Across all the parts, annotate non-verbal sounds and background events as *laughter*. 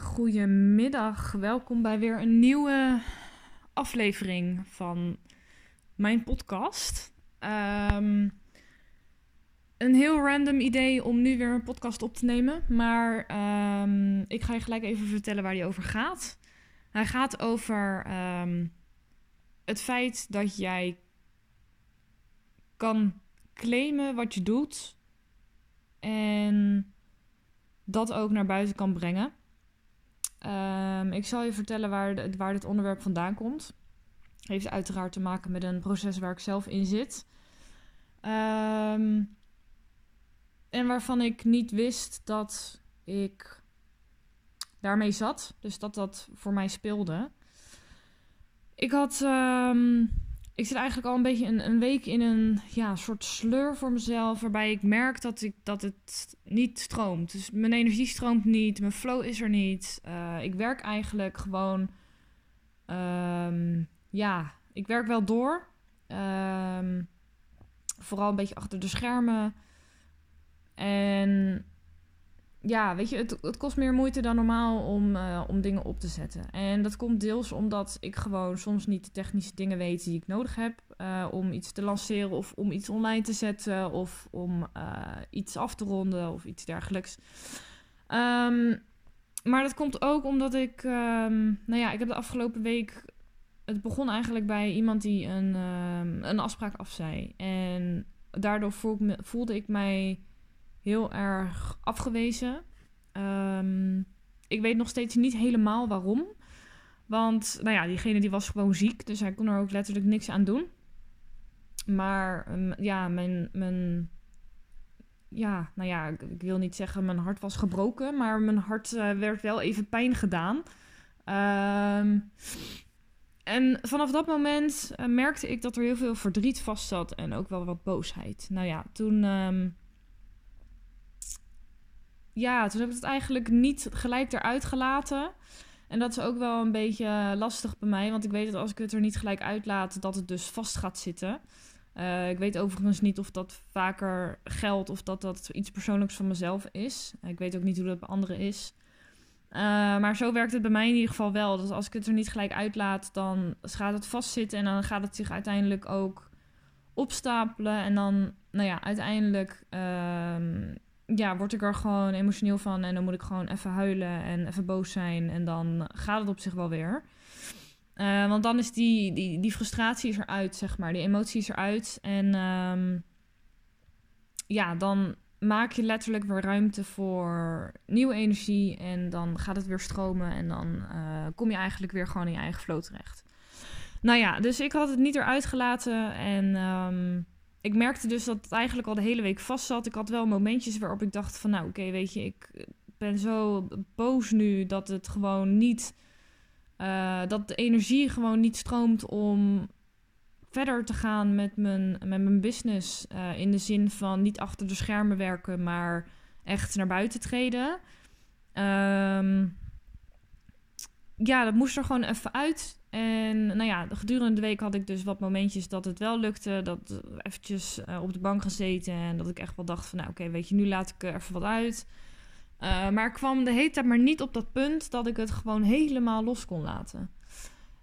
Goedemiddag, welkom bij weer een nieuwe aflevering van mijn podcast. Ehm, een heel random idee om nu weer een podcast op te nemen, maar ehm, ik ga je gelijk even vertellen waar die over gaat. Hij gaat over ehm, het feit dat jij kan claimen wat je doet en dat ook naar buiten kan brengen. Um, ik zal je vertellen waar, waar dit onderwerp vandaan komt. Heeft uiteraard te maken met een proces waar ik zelf in zit. Um, en waarvan ik niet wist dat ik daarmee zat. Dus dat dat voor mij speelde. Ik had um, ik zit eigenlijk al een beetje een, een week in een ja, soort sleur voor mezelf. Waarbij ik merk dat, ik, dat het niet stroomt. Dus mijn energie stroomt niet. Mijn flow is er niet. Uh, ik werk eigenlijk gewoon. Um, ja, ik werk wel door. Um, vooral een beetje achter de schermen. En ja, weet je, het, het kost meer moeite dan normaal om, uh, om dingen op te zetten. En dat komt deels omdat ik gewoon soms niet de technische dingen weet die ik nodig heb uh, om iets te lanceren of om iets online te zetten of om uh, iets af te ronden of iets dergelijks. Um, maar dat komt ook omdat ik, um, nou ja, ik heb de afgelopen week, het begon eigenlijk bij iemand die een, um, een afspraak afzei. En daardoor voelde ik mij heel erg afgewezen. Um, ik weet nog steeds niet helemaal waarom. Want, nou ja, diegene die was gewoon ziek. Dus hij kon er ook letterlijk niks aan doen. Maar, um, ja, mijn, mijn... Ja, nou ja, ik, wil niet zeggen mijn hart was gebroken. Maar mijn hart uh, werd wel even pijn gedaan. Um, en vanaf dat moment uh, merkte ik dat er heel veel verdriet vast zat. En ook wel wat boosheid. Nou ja, toen ja, toen heb ik het eigenlijk niet gelijk eruit gelaten. En dat is ook wel een beetje lastig bij mij. Want ik weet dat als ik het er niet gelijk uitlaat, dat het dus vast gaat zitten. Uh, ik weet overigens niet of dat vaker geldt of dat dat iets persoonlijks van mezelf is. Ik weet ook niet hoe dat bij anderen is. Uh, maar zo werkt het bij mij in ieder geval wel. Dus als ik het er niet gelijk uitlaat, dan gaat het vastzitten en dan gaat het zich uiteindelijk ook opstapelen. En dan, nou ja, uiteindelijk uh, ja, word ik er gewoon emotioneel van. En dan moet ik gewoon even huilen en even boos zijn. En dan gaat het op zich wel weer. Uh, want dan is die, die, die frustratie is eruit, zeg maar. Die emotie is eruit. En um, ja, dan maak je letterlijk weer ruimte voor nieuwe energie. En dan gaat het weer stromen. En dan uh, kom je eigenlijk weer gewoon in je eigen flow terecht. Nou ja, dus ik had het niet eruit gelaten. En um, ik merkte dus dat het eigenlijk al de hele week vast zat. Ik had wel momentjes waarop ik dacht van... nou, oké, weet je, ik ben zo boos nu dat het gewoon niet... Uh, dat de energie gewoon niet stroomt om verder te gaan met mijn, met mijn business. Uh, in de zin van niet achter de schermen werken, maar echt naar buiten treden. Um, ja, dat moest er gewoon even uit. En nou ja, gedurende de week had ik dus wat momentjes dat het wel lukte. Dat eventjes uh, op de bank gezeten en dat ik echt wel dacht van... nou oké, weet je, nu laat ik er even wat uit. Uh, maar ik kwam de hele tijd maar niet op dat punt dat ik het gewoon helemaal los kon laten.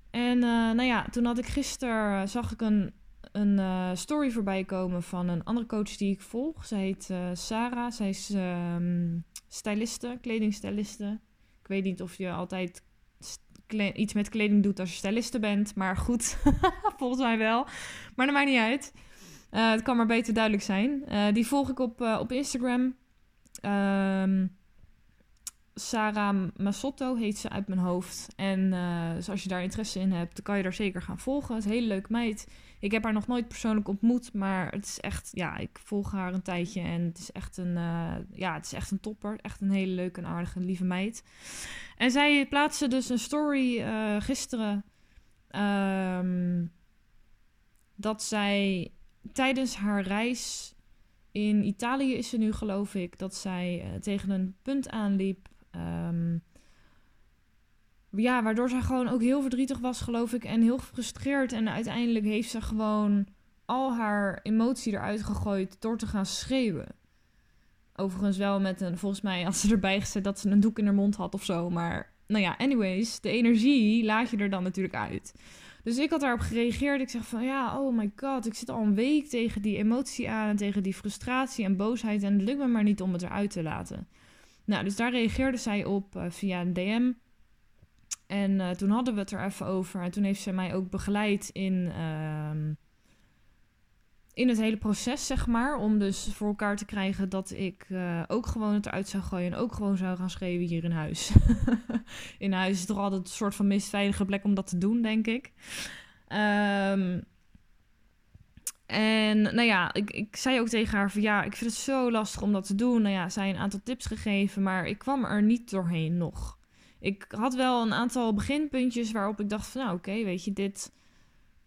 En uh, nou ja, toen had ik gisteren, zag ik een, een story voorbij komen van een andere coach die ik volg. Zij heet Sarah, zij is um, styliste, kledingstyliste. Ik weet niet of je altijd iets met kleding doet als je styliste bent. Maar goed, *laughs* volgens mij wel. Maar dat maakt niet uit. Uh, het kan maar beter duidelijk zijn. Uh, die volg ik op, uh, op Instagram. Um, Sarah Masotto heet ze uit mijn hoofd. En dus als je daar interesse in hebt, dan kan je daar zeker gaan volgen. Het is een hele leuke meid. Ik heb haar nog nooit persoonlijk ontmoet, maar het is echt, ja, ik volg haar een tijdje en het is echt een, uh, ja, het is echt een topper. Echt een hele leuke en aardige, lieve meid. En zij plaatste dus een story uh, gisteren um, dat zij tijdens haar reis in Italië is ze nu, geloof ik, dat zij uh, tegen een punt aanliep. Um, ja, waardoor zij gewoon ook heel verdrietig was, geloof ik. En heel gefrustreerd. En uiteindelijk heeft ze gewoon al haar emotie eruit gegooid door te gaan schreeuwen. Overigens wel met een, volgens mij had ze erbij gezet dat ze een doek in haar mond had of zo. Maar nou ja, anyways, de energie laat je er dan natuurlijk uit. Dus ik had daarop gereageerd. Ik zeg van ja, oh my god, ik zit al een week tegen die emotie aan en tegen die frustratie en boosheid. En het lukt me maar niet om het eruit te laten. Nou, dus daar reageerde zij op uh, via een DM. En uh, toen hadden we het er even over. En toen heeft ze mij ook begeleid in, uh, in het hele proces, zeg maar. Om dus voor elkaar te krijgen dat ik uh, ook gewoon het eruit zou gooien. En ook gewoon zou gaan schreeuwen hier in huis. *laughs* in huis is toch altijd een soort van meest veilige plek om dat te doen, denk ik. Um, en nou ja, ik, ik zei ook tegen haar van ja, ik vind het zo lastig om dat te doen. Nou ja, zij een aantal tips gegeven, maar ik kwam er niet doorheen nog. Ik had wel een aantal beginpuntjes waarop ik dacht van nou oké, weet je, dit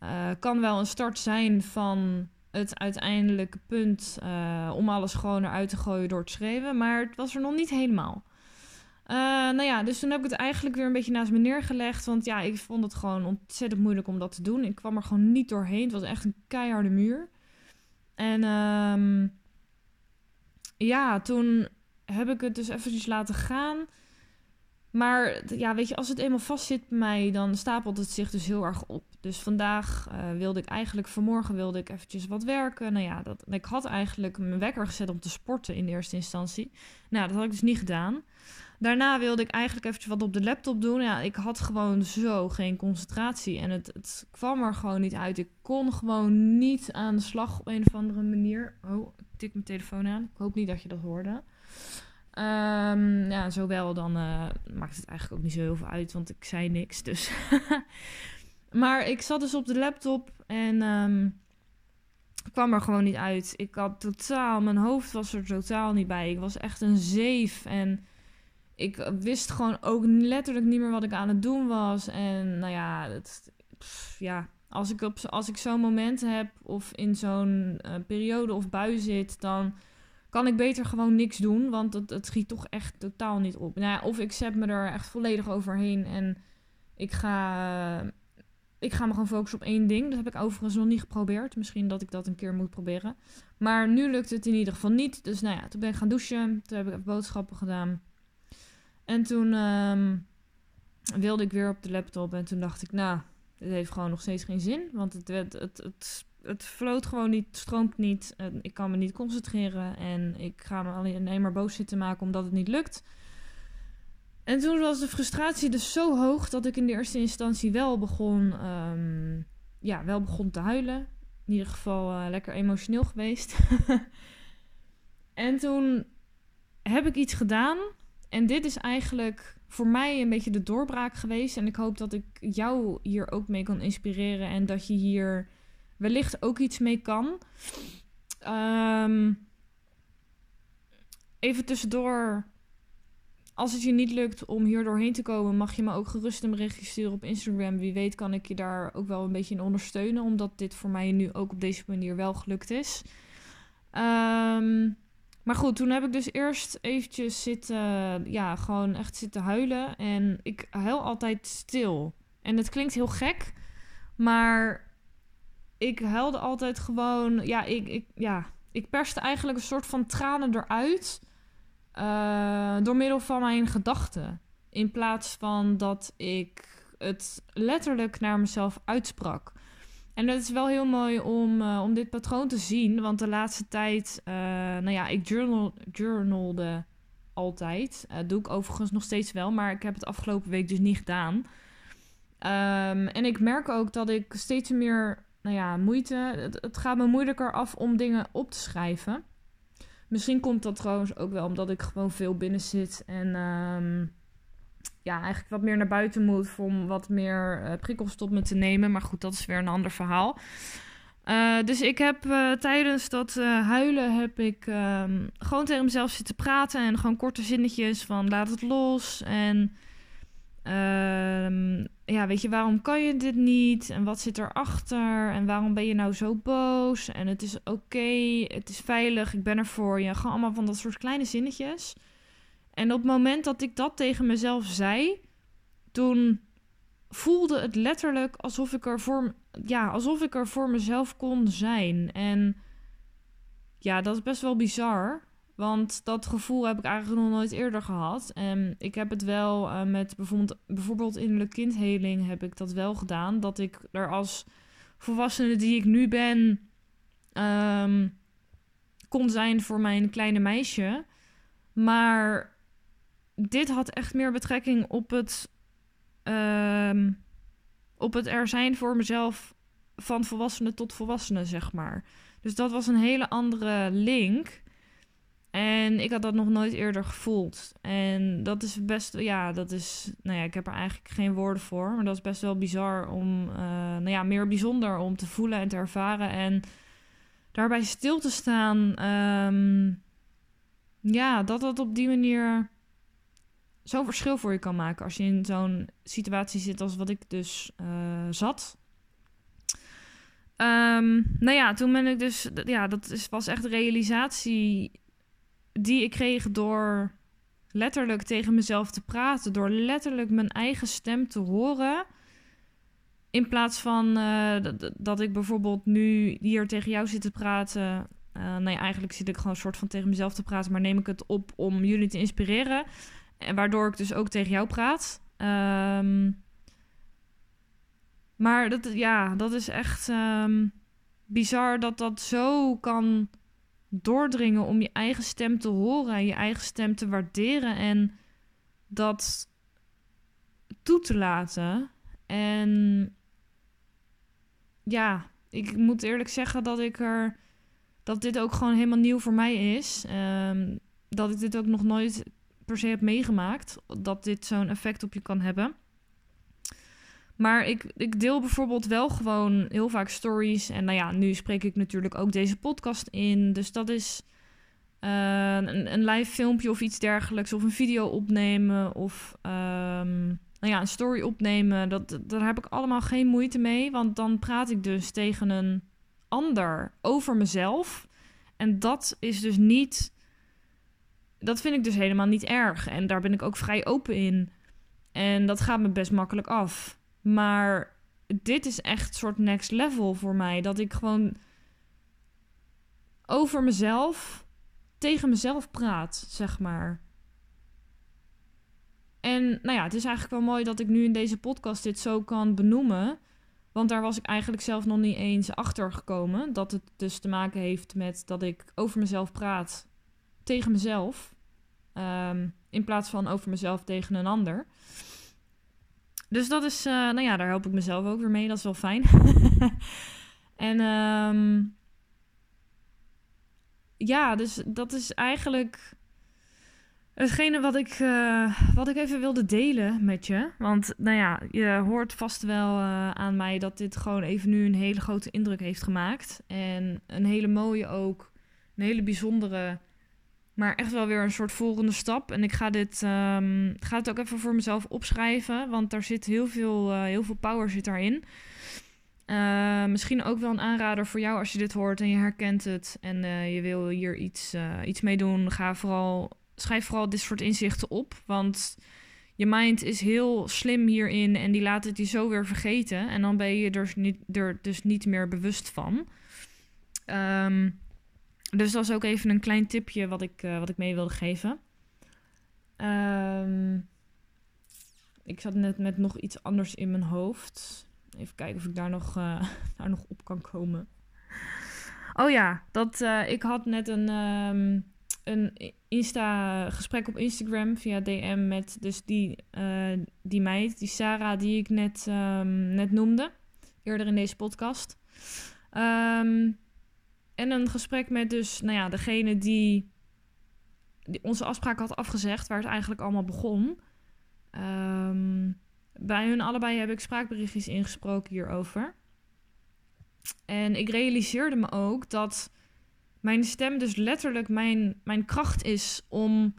uh, kan wel een start zijn van het uiteindelijke punt uh, om alles gewoon eruit te gooien door te schreeuwen. Maar het was er nog niet helemaal. Uh, nou ja, dus toen heb ik het eigenlijk weer een beetje naast me neergelegd. Want ja, ik vond het gewoon ontzettend moeilijk om dat te doen. Ik kwam er gewoon niet doorheen. Het was echt een keiharde muur. En um, ja, toen heb ik het dus eventjes laten gaan. Maar ja, weet je, als het eenmaal vast zit bij mij, dan stapelt het zich dus heel erg op. Dus vandaag uh, wilde ik eigenlijk, vanmorgen wilde ik eventjes wat werken. Nou ja, dat, ik had eigenlijk mijn wekker gezet om te sporten in eerste instantie. Nou, dat had ik dus niet gedaan. Daarna wilde ik eigenlijk eventjes wat op de laptop doen. Ja, ik had gewoon zo geen concentratie en het, het kwam er gewoon niet uit. Ik kon gewoon niet aan de slag op een of andere manier. Oh, ik tik mijn telefoon aan. Ik hoop niet dat je dat hoorde. Um, ja, zowel dan uh, maakt het eigenlijk ook niet zo heel veel uit, want ik zei niks. Dus. *laughs* maar ik zat dus op de laptop en um, kwam er gewoon niet uit. Ik had totaal, mijn hoofd was er totaal niet bij. Ik was echt een zeef en ik wist gewoon ook letterlijk niet meer wat ik aan het doen was. En nou ja, pff, ja als ik, als ik zo'n moment heb of in zo'n uh, periode of bui zit, dan kan ik beter gewoon niks doen. Want het, het schiet toch echt totaal niet op. Nou of ik zet me er echt volledig overheen en ik ga, ik ga me gewoon focussen op één ding. Dat heb ik overigens nog niet geprobeerd. Misschien dat ik dat een keer moet proberen. Maar nu lukt het in ieder geval niet. Dus nou ja, toen ben ik gaan douchen. Toen heb ik even boodschappen gedaan. En toen um, wilde ik weer op de laptop. En toen dacht ik, nou, dit heeft gewoon nog steeds geen zin. Want het, het, het, het, het vloot gewoon niet, stroomt niet. Ik kan me niet concentreren. En ik ga me alleen maar boos zitten maken omdat het niet lukt. En toen was de frustratie dus zo hoog dat ik in de eerste instantie wel begon, um, ja, wel begon te huilen. In ieder geval uh, lekker emotioneel geweest. *laughs* en toen heb ik iets gedaan en dit is eigenlijk voor mij een beetje de doorbraak geweest. En ik hoop dat ik jou hier ook mee kan inspireren. En dat je hier wellicht ook iets mee kan. Um, even tussendoor. Als het je niet lukt om hier doorheen te komen, mag je me ook gerust een berichtje sturen op Instagram. Wie weet kan ik je daar ook wel een beetje in ondersteunen. Omdat dit voor mij nu ook op deze manier wel gelukt is. Um, maar goed, toen heb ik dus eerst eventjes zitten, ja, gewoon echt zitten huilen. En ik huil altijd stil. En het klinkt heel gek, maar ik huilde altijd gewoon, ja, ik, ik, ja, ik perste eigenlijk een soort van tranen eruit. Uh, door middel van mijn gedachten. In plaats van dat ik het letterlijk naar mezelf uitsprak. En dat is wel heel mooi om, uh, om dit patroon te zien. Want de laatste tijd, uh, nou ja, ik journal, journalde altijd. Uh, doe ik overigens nog steeds wel, maar ik heb het afgelopen week dus niet gedaan. Um, en ik merk ook dat ik steeds meer, nou ja, moeite. Het, gaat me moeilijker af om dingen op te schrijven. Misschien komt dat trouwens ook wel omdat ik gewoon veel binnen zit en. Um, ja, eigenlijk wat meer naar buiten moet om wat meer uh, prikkels tot me te nemen. Maar goed, dat is weer een ander verhaal. Uh, dus ik heb uh, tijdens dat huilen heb ik um, gewoon tegen mezelf zitten praten en gewoon korte zinnetjes van laat het los en um, ja, weet je, waarom kan je dit niet en wat zit erachter en waarom ben je nou zo boos en het is oké, het is veilig, ik ben er voor je. Gewoon allemaal van dat soort kleine zinnetjes. En op het moment dat ik dat tegen mezelf zei, toen voelde het letterlijk alsof ik er voor, ja, alsof ik er voor mezelf kon zijn. En ja, dat is best wel bizar. Want dat gevoel heb ik eigenlijk nog nooit eerder gehad. En ik heb het wel uh, met bijvoorbeeld, bijvoorbeeld innerlijke kindheling heb ik dat wel gedaan. Dat ik er als volwassene die ik nu ben um, kon zijn voor mijn kleine meisje. Maar dit had echt meer betrekking op het, um, op het er zijn voor mezelf van volwassene tot volwassene, zeg maar. Dus dat was een hele andere link. En ik had dat nog nooit eerder gevoeld. En dat is best, ja, dat is, nou ja, ik heb er eigenlijk geen woorden voor. Maar dat is best wel bizar om, uh, nou ja, meer bijzonder om te voelen en te ervaren. En daarbij stil te staan. Um, ja, dat dat op die manier zo'n verschil voor je kan maken. Als je in zo'n situatie zit als wat ik dus uh, zat. Um, nou ja, toen ben ik dus, ja, dat is, was echt realisatie die ik kreeg door letterlijk tegen mezelf te praten, door letterlijk mijn eigen stem te horen. In plaats van uh, dat ik bijvoorbeeld nu hier tegen jou zit te praten. Uh, nee, eigenlijk zit ik gewoon een soort van tegen mezelf te praten, maar neem ik het op om jullie te inspireren. En waardoor ik dus ook tegen jou praat. Um, maar dat, ja, dat is echt um, bizar dat dat zo kan doordringen om je eigen stem te horen en je eigen stem te waarderen en dat toe te laten. En ja, ik moet eerlijk zeggen dat ik er dat dit ook gewoon helemaal nieuw voor mij is. Um, dat ik dit ook nog nooit per se heb meegemaakt. Dat dit zo'n effect op je kan hebben. Maar ik, ik deel bijvoorbeeld wel gewoon heel vaak stories. En nou ja, nu spreek ik natuurlijk ook deze podcast in. Dus dat is uh, een, een live filmpje of iets dergelijks. Of een video opnemen. Of um, nou ja, een story opnemen. Dat, daar heb ik allemaal geen moeite mee. Want dan praat ik dus tegen een ander over mezelf. En dat is dus niet. Dat vind ik dus helemaal niet erg. En daar ben ik ook vrij open in. En dat gaat me best makkelijk af. Maar dit is echt soort next level voor mij. Dat ik gewoon over mezelf tegen mezelf praat, zeg maar. En nou ja, het is eigenlijk wel mooi dat ik nu in deze podcast dit zo kan benoemen. Want daar was ik eigenlijk zelf nog niet eens achter gekomen. Dat het dus te maken heeft met dat ik over mezelf praat tegen mezelf. Um, in plaats van over mezelf tegen een ander. Dus dat is, uh, nou ja, daar help ik mezelf ook weer mee. Dat is wel fijn. *laughs* en um, ja, dus dat is eigenlijk hetgene wat ik, uh, wat ik even wilde delen met je. Want nou ja, je hoort vast wel uh, aan mij dat dit gewoon even nu een hele grote indruk heeft gemaakt. En een hele mooie ook, een hele bijzondere maar echt wel weer een soort volgende stap. En ik ga dit um, ga het ook even voor mezelf opschrijven. Want daar zit heel veel, uh, heel veel power zit daarin. Uh, misschien ook wel een aanrader voor jou als je dit hoort en je herkent het. En uh, je wil hier iets, iets mee doen. Ga vooral, schrijf vooral dit soort inzichten op. Want je mind is heel slim hierin. En die laat het je zo weer vergeten. En dan ben je er dus niet, er dus niet meer bewust van. Um, dus dat ook even een klein tipje wat ik, uh, wat ik mee wilde geven. Um, ik zat net met nog iets anders in mijn hoofd. Even kijken of ik daar nog, uh, *laughs* daar nog op kan komen. Oh ja, dat, uh, ik had net een, um, een Insta-gesprek op Instagram via DM met dus die, die meid, die Sarah, die ik net, um, net noemde. Eerder in deze podcast. Um, en een gesprek met dus, nou ja, degene die, die onze afspraak had afgezegd, waar het eigenlijk allemaal begon. Um, bij hun allebei heb ik spraakberichtjes ingesproken hierover. En ik realiseerde me ook dat mijn stem dus letterlijk mijn, mijn kracht is om.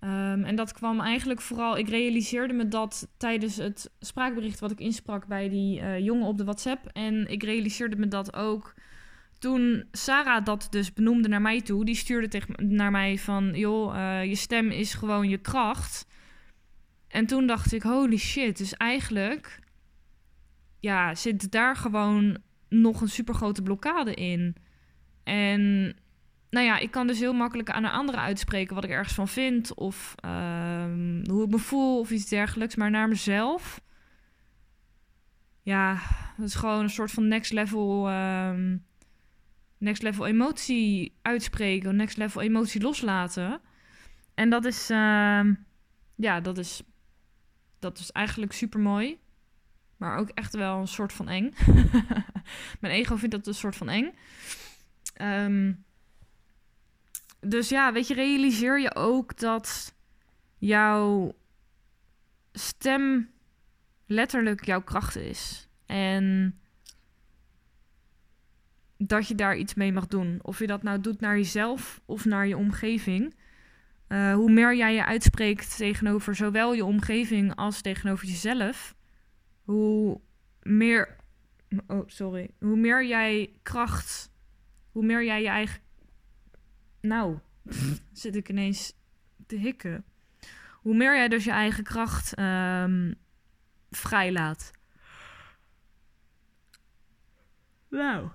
Um, en dat kwam eigenlijk vooral. Ik realiseerde me dat tijdens het spraakbericht wat ik insprak bij die uh, jongen op de WhatsApp. En ik realiseerde me dat ook toen Sarah dat dus benoemde naar mij toe, die stuurde tegen naar mij van, joh, uh, je stem is gewoon je kracht. En toen dacht ik, holy shit, dus eigenlijk, ja, zit daar gewoon nog een super grote blokkade in. En nou ja, ik kan dus heel makkelijk aan een andere uitspreken wat ik ergens van vind. Of ehm, hoe ik me voel of iets dergelijks. Maar naar mezelf. Ja, dat is gewoon een soort van next level. ehm, next level emotie uitspreken. Next level emotie loslaten. En dat is. ehm, ja, dat is. Dat is eigenlijk super mooi. Maar ook echt wel een soort van eng. *laughs* Mijn ego vindt dat een soort van eng. Ehm, dus ja, weet je, realiseer je ook dat jouw stem letterlijk jouw kracht is. En dat je daar iets mee mag doen. Of je dat nou doet naar jezelf of naar je omgeving. Eh, hoe meer jij je uitspreekt tegenover zowel je omgeving als tegenover jezelf, hoe meer. Oh, sorry. Hoe meer jij kracht. Hoe meer jij je eigen. Nou, *laughs* zit ik ineens te hikken. Hoe meer jij dus je eigen kracht ehm vrijlaat. Nou.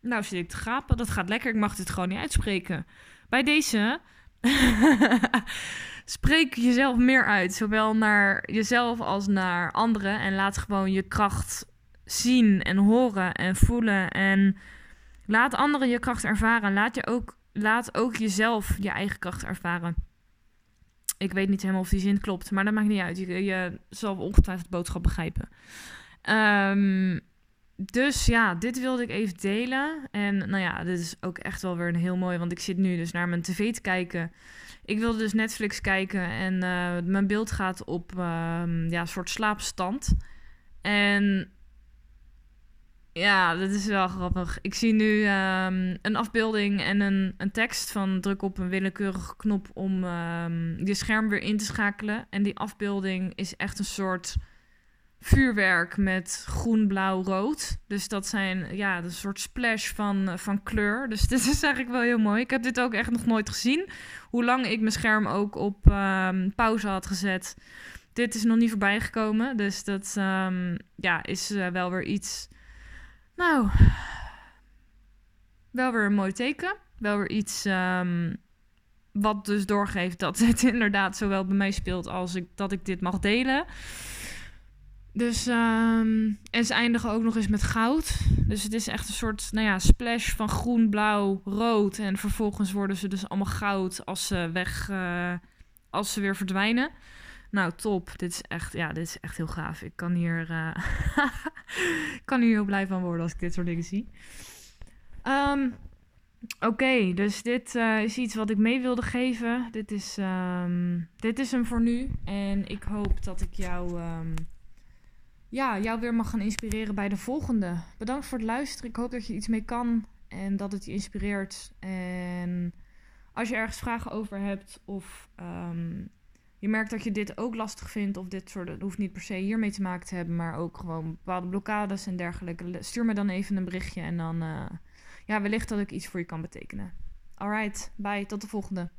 Nou zit ik te gapen. Dat gaat lekker. Ik mag dit gewoon niet uitspreken. Bij deze. *laughs* Spreek jezelf meer uit. Zowel naar jezelf als naar anderen. En laat gewoon je kracht zien en horen en voelen. En laat anderen je kracht ervaren. Laat, je ook, laat ook jezelf je eigen kracht ervaren. Ik weet niet helemaal of die zin klopt, maar dat maakt niet uit. Je, zal ongetwijfeld de boodschap begrijpen. Ehm, dus ja, dit wilde ik even delen. En nou ja, dit is ook echt wel weer een heel mooi, want ik zit nu dus naar mijn tv te kijken. Ik wilde dus Netflix kijken en eh, mijn beeld gaat op ehm, ja, een soort slaapstand. En ja, dat is wel grappig. Ik zie nu ehm, een afbeelding en een, een tekst van druk op een willekeurige knop om ehm, je scherm weer in te schakelen. En die afbeelding is echt een soort vuurwerk met groen, blauw, rood. Dus dat zijn ja, een soort splash van, van kleur. Dus *laughs* dit is eigenlijk wel heel mooi. Ik heb dit ook echt nog nooit gezien. Hoe lang ik mijn scherm ook op ehm, pauze had gezet. Dit is nog niet voorbij gekomen. Dus dat ehm, ja, is eh, wel weer iets. Nou, wel weer een mooi teken. Wel weer iets ehm, wat dus doorgeeft dat *laughs* het inderdaad zowel bij mij speelt als ik, dat ik dit mag delen. Dus, ehm, en ze eindigen ook nog eens met goud. Dus het is echt een soort, nou ja, splash van groen, blauw, rood. En vervolgens worden ze dus allemaal goud als ze weg, eh, als ze weer verdwijnen. Nou, top. Dit is echt, ja, dit is echt heel gaaf. Ik kan hier, *laughs* ik kan hier heel blij van worden als ik dit soort dingen zie. Ehm, Oké, dus dit eh, is iets wat ik mee wilde geven. Dit is, ehm, dit is hem voor nu. En ik hoop dat ik jou, ja, jou weer mag gaan inspireren bij de volgende. Bedankt voor het luisteren. Ik hoop dat je iets mee kan en dat het je inspireert. En als je ergens vragen over hebt of ehm, je merkt dat je dit ook lastig vindt of dit soort, het hoeft niet per se hiermee te maken te hebben, maar ook gewoon bepaalde blokkades en dergelijke. Stuur me dan even een berichtje en dan, eh, ja, wellicht dat ik iets voor je kan betekenen. Alright, bye, tot de volgende.